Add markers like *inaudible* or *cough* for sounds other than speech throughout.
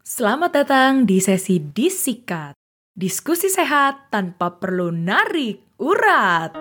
Selamat datang di sesi Disikat. Diskusi sehat tanpa perlu narik urat.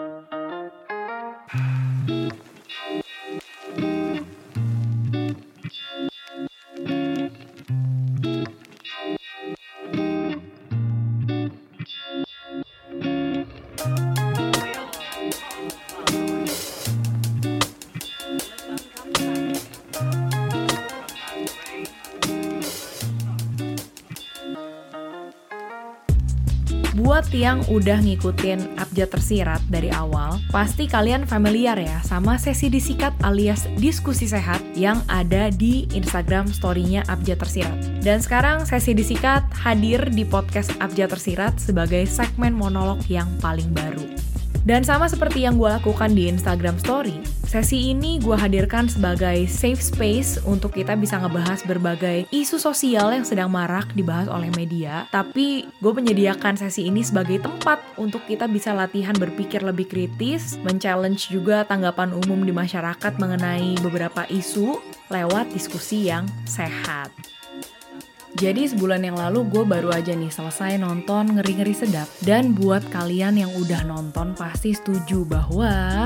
Buat yang udah ngikutin Abjad Tersirat dari awal, pasti kalian familiar ya sama sesi disikat alias diskusi sehat yang ada di Instagram story-nya Abjad Tersirat. Dan sekarang sesi disikat hadir di podcast Abjad Tersirat sebagai segmen monolog yang paling baru. Dan sama seperti yang gue lakukan di Instagram Story, sesi ini gue hadirkan sebagai safe space untuk kita bisa ngebahas berbagai isu sosial yang sedang marak dibahas oleh media. Tapi gue menyediakan sesi ini sebagai tempat untuk kita bisa latihan berpikir lebih kritis, men-challenge juga tanggapan umum di masyarakat mengenai beberapa isu lewat diskusi yang sehat. Jadi sebulan yang lalu gue baru aja nih selesai nonton Ngeri-Ngeri Sedap. Dan buat kalian yang udah nonton pasti setuju bahwa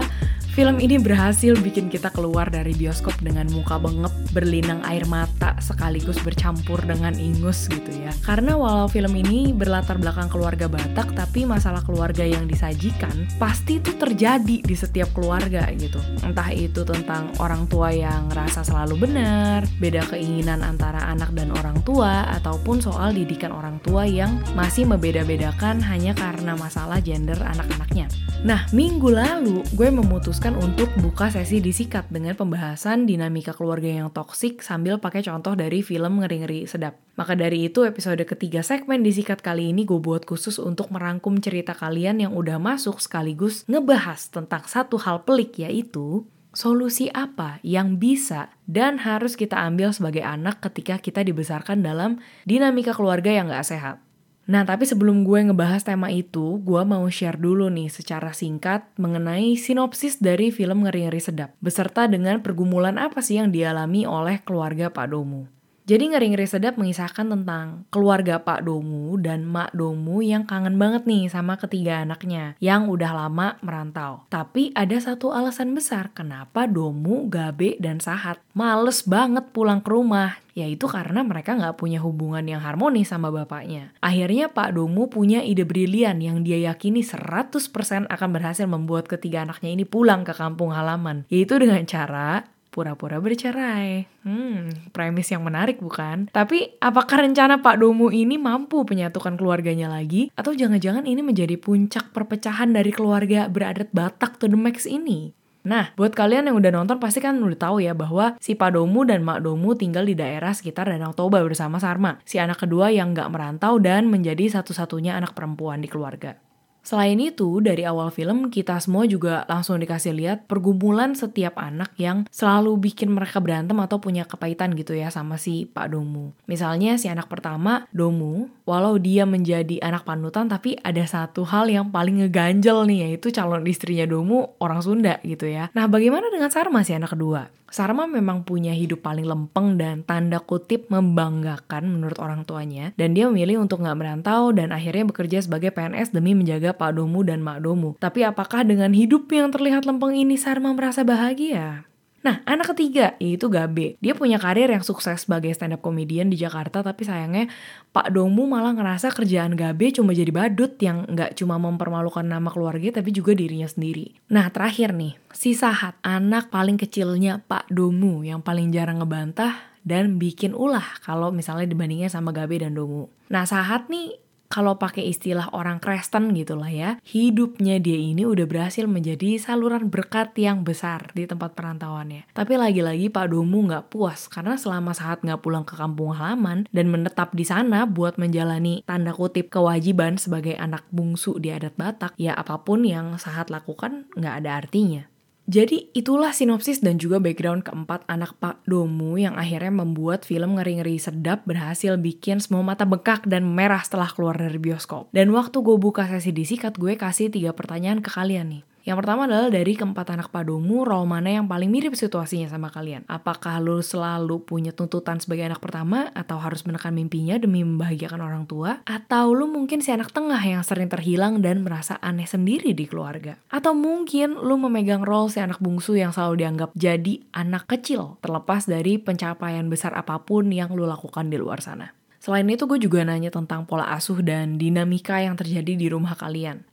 Film ini berhasil bikin kita keluar dari bioskop dengan muka bengep, berlinang air mata, sekaligus bercampur dengan ingus gitu ya. Karena walau film ini berlatar belakang keluarga Batak, tapi masalah keluarga yang disajikan pasti itu terjadi di setiap keluarga gitu. Entah itu tentang orang tua yang rasa selalu benar, beda keinginan antara anak dan orang tua, ataupun soal didikan orang tua yang masih membeda-bedakan hanya karena masalah gender anak-anaknya. Nah, minggu lalu gue memutuskan untuk buka sesi disikat dengan pembahasan dinamika keluarga yang toksik sambil pakai contoh dari film Ngeri-Ngeri Sedap. Maka dari itu episode ketiga segmen disikat kali ini gue buat khusus untuk merangkum cerita kalian yang udah masuk sekaligus ngebahas tentang satu hal pelik yaitu solusi apa yang bisa dan harus kita ambil sebagai anak ketika kita dibesarkan dalam dinamika keluarga yang gak sehat. Nah, tapi sebelum gue ngebahas tema itu, gue mau share dulu nih secara singkat mengenai sinopsis dari film Ngeri-Ngeri Sedap, beserta dengan pergumulan apa sih yang dialami oleh keluarga Pak Domu. Jadi ngeri-ngeri sedap mengisahkan tentang keluarga Pak Domu dan Mak Domu yang kangen banget nih sama ketiga anaknya yang udah lama merantau. Tapi ada satu alasan besar kenapa Domu, Gabe, dan Sahat males banget pulang ke rumah yaitu karena mereka nggak punya hubungan yang harmonis sama bapaknya. Akhirnya Pak Domu punya ide brilian yang dia yakini 100% akan berhasil membuat ketiga anaknya ini pulang ke kampung halaman, yaitu dengan cara pura-pura bercerai. Hmm, premis yang menarik bukan? Tapi apakah rencana Pak Domu ini mampu menyatukan keluarganya lagi? Atau jangan-jangan ini menjadi puncak perpecahan dari keluarga beradat Batak to the max ini? Nah, buat kalian yang udah nonton pasti kan udah tahu ya bahwa si Pak Domu dan Mak Domu tinggal di daerah sekitar Danau Toba bersama Sarma, si anak kedua yang nggak merantau dan menjadi satu-satunya anak perempuan di keluarga. Selain itu, dari awal film kita semua juga langsung dikasih lihat pergumulan setiap anak yang selalu bikin mereka berantem atau punya kepahitan gitu ya sama si Pak Domu. Misalnya si anak pertama, Domu, walau dia menjadi anak panutan tapi ada satu hal yang paling ngeganjel nih yaitu calon istrinya Domu orang Sunda gitu ya. Nah, bagaimana dengan Sarma si anak kedua? Sarma memang punya hidup paling lempeng dan tanda kutip membanggakan menurut orang tuanya. Dan dia memilih untuk nggak merantau dan akhirnya bekerja sebagai PNS demi menjaga Pak Domu dan Mak Domu. Tapi apakah dengan hidup yang terlihat lempeng ini Sarma merasa bahagia? Nah, anak ketiga yaitu Gabe. Dia punya karir yang sukses sebagai stand up comedian di Jakarta, tapi sayangnya Pak Domu malah ngerasa kerjaan Gabe cuma jadi badut yang nggak cuma mempermalukan nama keluarga tapi juga dirinya sendiri. Nah, terakhir nih, si Sahat, anak paling kecilnya Pak Domu yang paling jarang ngebantah dan bikin ulah kalau misalnya dibandingnya sama Gabe dan Domu. Nah, Sahat nih kalau pakai istilah orang Kristen gitu lah ya, hidupnya dia ini udah berhasil menjadi saluran berkat yang besar di tempat perantauannya. Tapi lagi-lagi Pak Domu nggak puas karena selama saat nggak pulang ke kampung halaman dan menetap di sana buat menjalani tanda kutip kewajiban sebagai anak bungsu di adat Batak, ya apa pun yang saat lakukan nggak ada artinya. Jadi itulah sinopsis dan juga background keempat anak Pak Domu yang akhirnya membuat film ngeri-ngeri sedap berhasil bikin semua mata bekak dan merah setelah keluar dari bioskop. Dan waktu gue buka sesi disikat gue kasih tiga pertanyaan ke kalian nih. Yang pertama adalah dari keempat anak padomu, role mana yang paling mirip situasinya sama kalian? Apakah lo selalu punya tuntutan sebagai anak pertama atau harus menekan mimpinya demi membahagiakan orang tua? Atau lo mungkin si anak tengah yang sering terhilang dan merasa aneh sendiri di keluarga? Atau mungkin lo memegang role si anak bungsu yang selalu dianggap jadi anak kecil, terlepas dari pencapaian besar apa pun yang lo lakukan di luar sana? Selain itu gue juga nanya tentang pola asuh dan dinamika yang terjadi di rumah kalian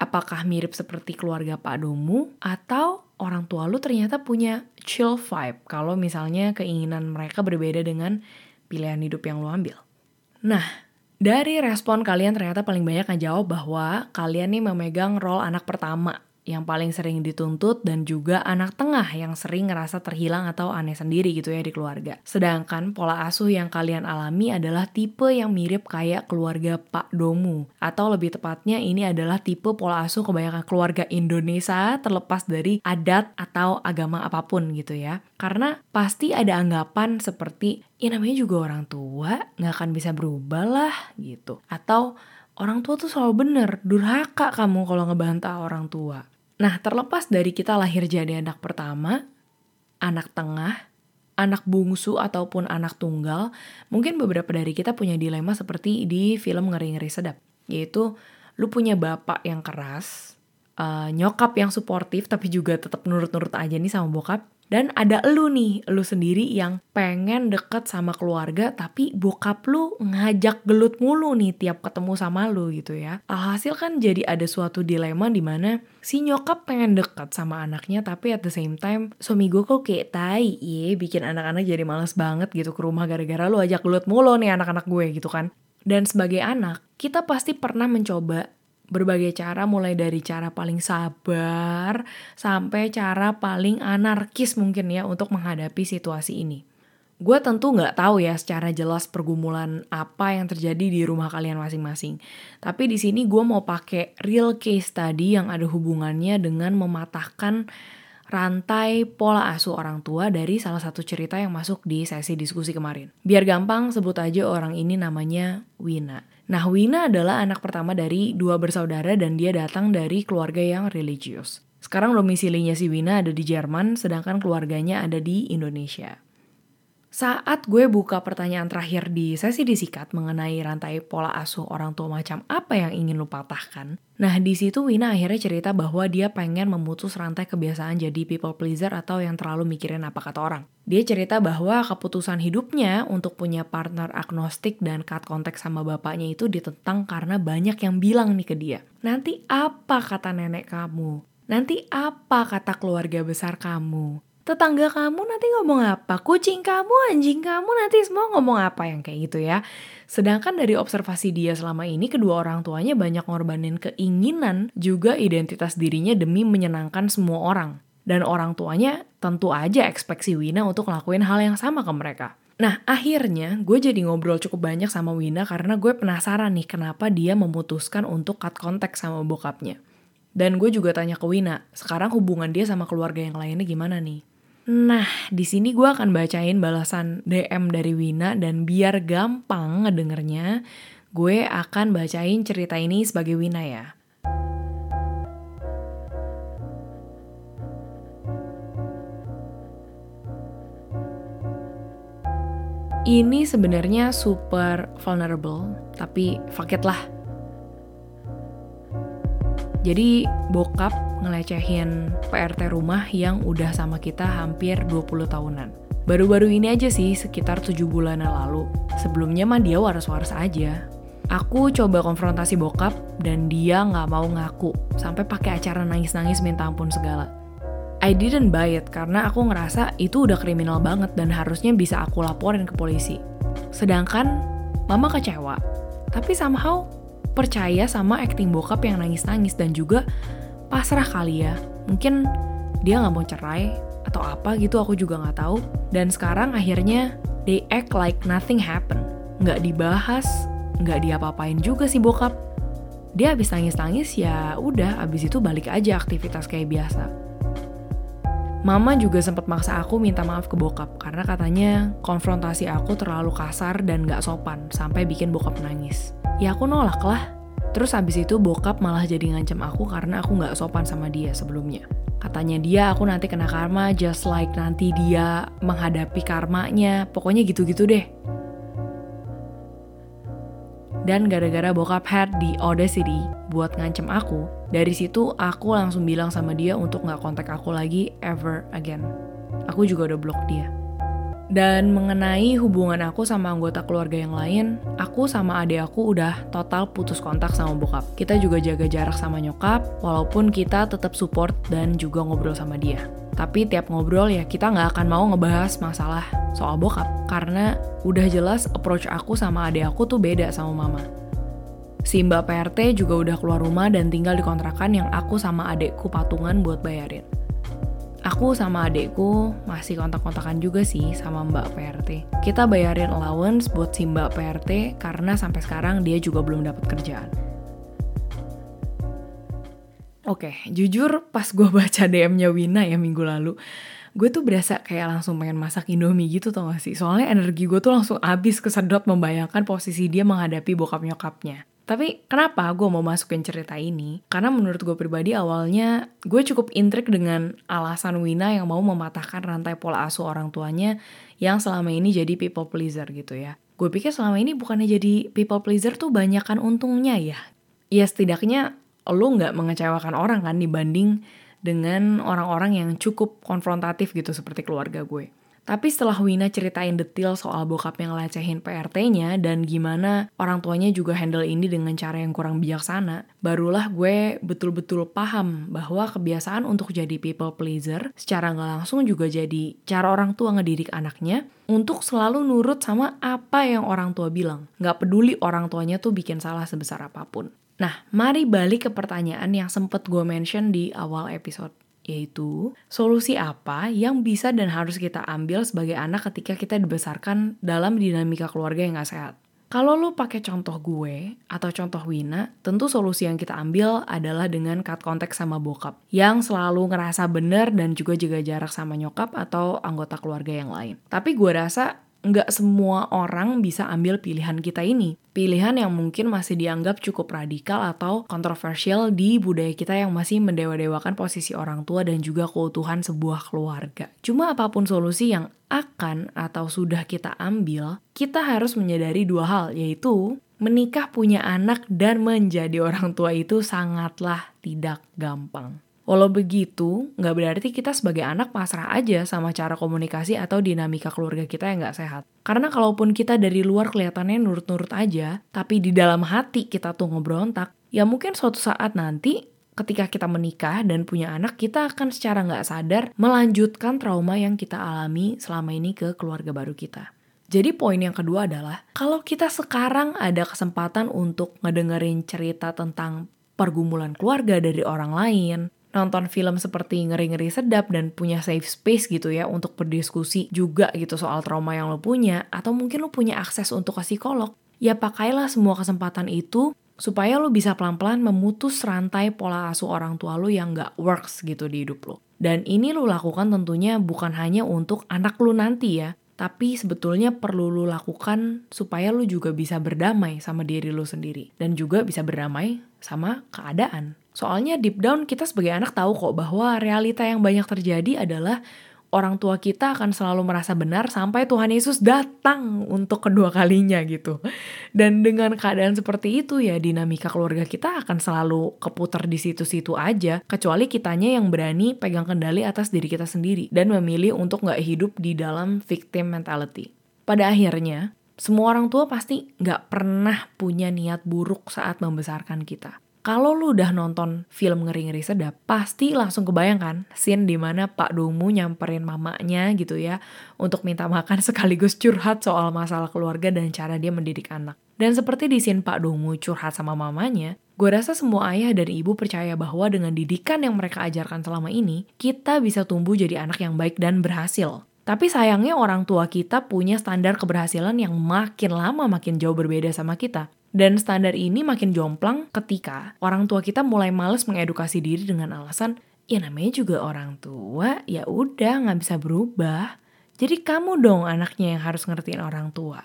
apakah mirip seperti keluarga Pak Domu atau orang tua lu ternyata punya chill vibe kalau misalnya keinginan mereka berbeda dengan pilihan hidup yang lu ambil. Nah, dari respon kalian ternyata paling banyak ngejawab bahwa kalian nih memegang role anak pertama yang paling sering dituntut dan juga anak tengah yang sering ngerasa terhilang atau aneh sendiri gitu ya di keluarga. Sedangkan pola asuh yang kalian alami adalah tipe yang mirip kayak keluarga Pak Domu atau lebih tepatnya ini adalah tipe pola asuh kebanyakan keluarga Indonesia terlepas dari adat atau agama apa pun gitu ya. Karena pasti ada anggapan seperti ya namanya juga orang tua nggak akan bisa berubah lah gitu. Atau orang tua tuh selalu bener, durhaka kamu kalau ngebantah orang tua. Nah, terlepas dari kita lahir jadi anak pertama, anak tengah, anak bungsu ataupun anak tunggal, mungkin beberapa dari kita punya dilema seperti di film Ngeri-Ngeri Sedap. Yaitu, lu punya bapak yang keras, uh, nyokap yang suportif tapi juga tetap nurut-nurut aja nih sama bokap, dan ada lu nih, lu sendiri yang pengen deket sama keluarga tapi bokap lu ngajak gelut mulu nih tiap ketemu sama lu gitu ya. Alhasil kan jadi ada suatu dilema di mana si nyokap pengen deket sama anaknya tapi at the same time suami gue kok kayak tai iya bikin anak-anak jadi males banget gitu ke rumah gara-gara lu ajak gelut mulu nih anak-anak gue gitu kan. Dan sebagai anak, kita pasti pernah mencoba berbagai cara mulai dari cara paling sabar sampai cara paling anarkis mungkin ya untuk menghadapi situasi ini. Gue tentu nggak tahu ya secara jelas pergumulan apa yang terjadi di rumah kalian masing-masing. Tapi di sini gue mau pakai real case tadi yang ada hubungannya dengan mematahkan rantai pola asuh orang tua dari salah satu cerita yang masuk di sesi diskusi kemarin. Biar gampang sebut aja orang ini namanya Wina. Nah, Wina adalah anak pertama dari dua bersaudara dan dia datang dari keluarga yang religius. Sekarang domisilinya si Wina ada di Jerman, sedangkan keluarganya ada di Indonesia. Saat gue buka pertanyaan terakhir di sesi disikat mengenai rantai pola asuh orang tua macam apa yang ingin lu patahkan, nah di situ Wina akhirnya cerita bahwa dia pengen memutus rantai kebiasaan jadi people pleaser atau yang terlalu mikirin apa kata orang. Dia cerita bahwa keputusan hidupnya untuk punya partner agnostik dan cut kontak sama bapaknya itu ditentang karena banyak yang bilang nih ke dia. Nanti apa kata nenek kamu? Nanti apa kata keluarga besar kamu? Tetangga kamu nanti ngomong apa, kucing kamu, anjing kamu nanti semua ngomong apa yang kayak gitu ya. Sedangkan dari observasi dia selama ini kedua orang tuanya banyak ngorbanin keinginan juga identitas dirinya demi menyenangkan semua orang. Dan orang tuanya tentu aja ekspeksi Wina untuk ngelakuin hal yang sama ke mereka. Nah akhirnya gue jadi ngobrol cukup banyak sama Wina karena gue penasaran nih kenapa dia memutuskan untuk cut kontak sama bokapnya. Dan gue juga tanya ke Wina, sekarang hubungan dia sama keluarga yang lainnya gimana nih? Nah, di sini gue akan bacain balasan DM dari Wina dan biar gampang ngedengernya, gue akan bacain cerita ini sebagai Wina ya. Ini sebenarnya super vulnerable, tapi fuck it lah. Jadi bokap ngelecehin PRT rumah yang udah sama kita hampir 20 tahunan. Baru-baru ini aja sih, sekitar 7 bulan lalu. Sebelumnya mah dia waras-waras aja. Aku coba konfrontasi bokap dan dia nggak mau ngaku, sampai pakai acara nangis-nangis minta ampun segala. I didn't buy it karena aku ngerasa itu udah kriminal banget dan harusnya bisa aku laporin ke polisi. Sedangkan mama kecewa, tapi somehow percaya sama acting bokap yang nangis-nangis dan juga pasrah kali ya. Mungkin dia nggak mau cerai atau apa gitu aku juga nggak tahu. Dan sekarang akhirnya they act like nothing happen. Nggak dibahas, nggak diapa-apain juga sih bokap. Dia habis nangis-nangis ya udah abis itu balik aja aktivitas kayak biasa. Mama juga sempat maksa aku minta maaf ke bokap karena katanya konfrontasi aku terlalu kasar dan gak sopan sampai bikin bokap nangis. Ya aku nolak lah. Terus abis itu bokap malah jadi ngancam aku karena aku nggak sopan sama dia sebelumnya. Katanya dia aku nanti kena karma just like nanti dia menghadapi karmanya. Pokoknya gitu-gitu deh. Dan gara-gara bokap head di Audacity buat ngancem aku, dari situ aku langsung bilang sama dia untuk nggak kontak aku lagi ever again. Aku juga udah blok dia. Dan mengenai hubungan aku sama anggota keluarga yang lain, aku sama adik aku udah total putus kontak sama bokap. Kita juga jaga jarak sama nyokap, walaupun kita tetap support dan juga ngobrol sama dia. Tapi tiap ngobrol ya kita nggak akan mau ngebahas masalah soal bokap, karena udah jelas approach aku sama adik aku tuh beda sama mama. Si Mbak PRT juga udah keluar rumah dan tinggal di kontrakan yang aku sama adekku patungan buat bayarin. Aku sama adekku masih kontak-kontakan juga sih sama Mbak PRT. Kita bayarin allowance buat si Mbak PRT karena sampai sekarang dia juga belum dapat kerjaan. Oke, jujur pas gue baca DM-nya Wina ya minggu lalu, gue tuh berasa kayak langsung pengen masak Indomie gitu tau gak sih? Soalnya energi gue tuh langsung habis kesedot membayangkan posisi dia menghadapi bokap nyokapnya. Tapi kenapa gue mau masukin cerita ini? Karena menurut gue pribadi awalnya gue cukup intrik dengan alasan Wina yang mau mematahkan rantai pola asuh orang tuanya yang selama ini jadi people pleaser gitu ya. Gue pikir selama ini bukannya jadi people pleaser tuh banyak kan untungnya ya. Ya setidaknya lo nggak mengecewakan orang kan dibanding dengan orang-orang yang cukup konfrontatif gitu seperti keluarga gue. Tapi setelah Wina ceritain detail soal bokap yang lecehin PRT-nya dan gimana orang tuanya juga handle ini dengan cara yang kurang bijaksana, barulah gue betul-betul paham bahwa kebiasaan untuk jadi people pleaser secara nggak langsung juga jadi cara orang tua ngedidik anaknya untuk selalu nurut sama apa yang orang tua bilang. Nggak peduli orang tuanya tuh bikin salah sebesar apa pun. Nah, mari balik ke pertanyaan yang sempet gue mention di awal episode yaitu solusi apa yang bisa dan harus kita ambil sebagai anak ketika kita dibesarkan dalam dinamika keluarga yang gak sehat. Kalau lo pakai contoh gue atau contoh Wina, tentu solusi yang kita ambil adalah dengan cut konteks sama bokap yang selalu ngerasa bener dan juga jaga jarak sama nyokap atau anggota keluarga yang lain. Tapi gue rasa nggak semua orang bisa ambil pilihan kita ini. Pilihan yang mungkin masih dianggap cukup radikal atau kontroversial di budaya kita yang masih mendewa-dewakan posisi orang tua dan juga keutuhan sebuah keluarga. Cuma apa pun solusi yang akan atau sudah kita ambil, kita harus menyadari dua hal, yaitu menikah punya anak dan menjadi orang tua itu sangatlah tidak gampang. Walau begitu, nggak berarti kita sebagai anak pasrah aja sama cara komunikasi atau dinamika keluarga kita yang nggak sehat. Karena kalaupun kita dari luar kelihatannya nurut-nurut aja, tapi di dalam hati kita tuh ngebrontak, ya mungkin suatu saat nanti ketika kita menikah dan punya anak, kita akan secara nggak sadar melanjutkan trauma yang kita alami selama ini ke keluarga baru kita. Jadi poin yang kedua adalah, kalau kita sekarang ada kesempatan untuk ngedengerin cerita tentang pergumulan keluarga dari orang lain, nonton film seperti ngeri-ngeri sedap dan punya safe space gitu ya untuk berdiskusi juga gitu soal trauma yang lo punya atau mungkin lo punya akses untuk ke psikolog ya pakailah semua kesempatan itu supaya lo bisa pelan-pelan memutus rantai pola asuh orang tua lo yang gak works gitu di hidup lo. Dan ini lo lakukan tentunya bukan hanya untuk anak lo nanti ya, tapi sebetulnya perlu lo lakukan supaya lo juga bisa berdamai sama diri lo sendiri dan juga bisa berdamai sama keadaan. Soalnya deep down kita sebagai anak tahu kok bahwa realita yang banyak terjadi adalah orang tua kita akan selalu merasa benar sampai Tuhan Yesus datang untuk kedua kalinya gitu. Dan dengan keadaan seperti itu ya dinamika keluarga kita akan selalu keputar di situ-situ aja. Kecuali kitanya yang berani pegang kendali atas diri kita sendiri dan memilih untuk nggak hidup di dalam victim mentality. Pada akhirnya, semua orang tua pasti nggak pernah punya niat buruk saat membesarkan kita kalau lu udah nonton film ngeri-ngeri sedap, pasti langsung kebayangkan scene di mana Pak Domu nyamperin mamanya gitu ya untuk minta makan *laughs* sekaligus curhat soal masalah keluarga dan cara dia mendidik anak. Dan seperti di scene Pak Domu curhat sama mamanya, gue rasa semua ayah dan ibu percaya bahwa dengan didikan yang mereka ajarkan selama ini, kita bisa tumbuh jadi anak yang baik dan berhasil. Tapi sayangnya orang tua kita punya standar keberhasilan yang makin lama makin jauh berbeda sama kita. Dan standar ini makin jomplang ketika orang tua kita mulai males mengedukasi diri dengan alasan, ya namanya juga orang tua, ya udah nggak bisa berubah. Jadi kamu dong anaknya yang harus ngertiin orang tua.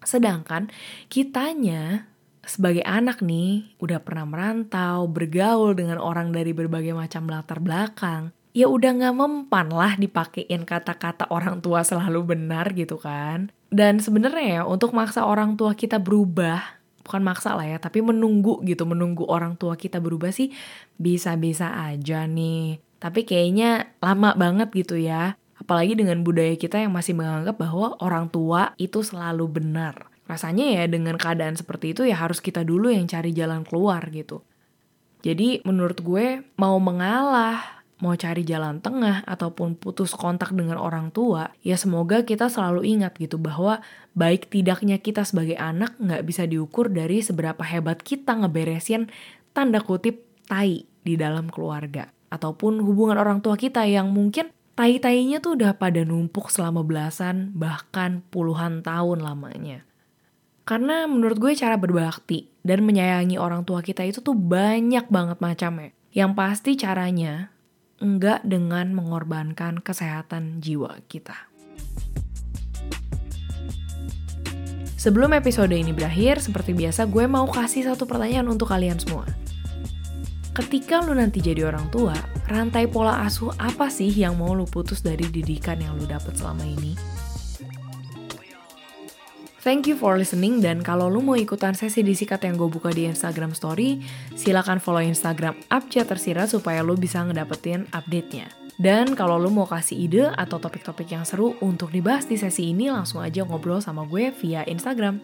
Sedangkan kitanya sebagai anak nih, udah pernah merantau, bergaul dengan orang dari berbagai macam latar belakang, ya udah gak mempan lah dipakein kata-kata orang tua selalu benar gitu kan. Dan sebenarnya ya untuk maksa orang tua kita berubah, bukan maksa lah ya, tapi menunggu gitu, menunggu orang tua kita berubah sih bisa-bisa aja nih. Tapi kayaknya lama banget gitu ya. Apalagi dengan budaya kita yang masih menganggap bahwa orang tua itu selalu benar. Rasanya ya dengan keadaan seperti itu ya harus kita dulu yang cari jalan keluar gitu. Jadi menurut gue mau mengalah, mau cari jalan tengah ataupun putus kontak dengan orang tua, ya semoga kita selalu ingat gitu bahwa baik tidaknya kita sebagai anak nggak bisa diukur dari seberapa hebat kita ngeberesin tanda kutip tai di dalam keluarga. Ataupun hubungan orang tua kita yang mungkin tai-tainya tuh udah pada numpuk selama belasan bahkan puluhan tahun lamanya. Karena menurut gue cara berbakti dan menyayangi orang tua kita itu tuh banyak banget macamnya. Yang pasti caranya enggak dengan mengorbankan kesehatan jiwa kita. Sebelum episode ini berakhir, seperti biasa gue mau kasih satu pertanyaan untuk kalian semua. Ketika lu nanti jadi orang tua, rantai pola asuh apa sih yang mau lu putus dari didikan yang lu dapet selama ini? Thank you for listening dan kalau lu mau ikutan sesi disikat yang gue buka di Instagram story, silakan follow Instagram Abjad Tersirat supaya lu bisa ngedapetin update-nya. Dan kalau lu mau kasih ide atau topik-topik yang seru untuk dibahas di sesi ini, langsung aja ngobrol sama gue via Instagram.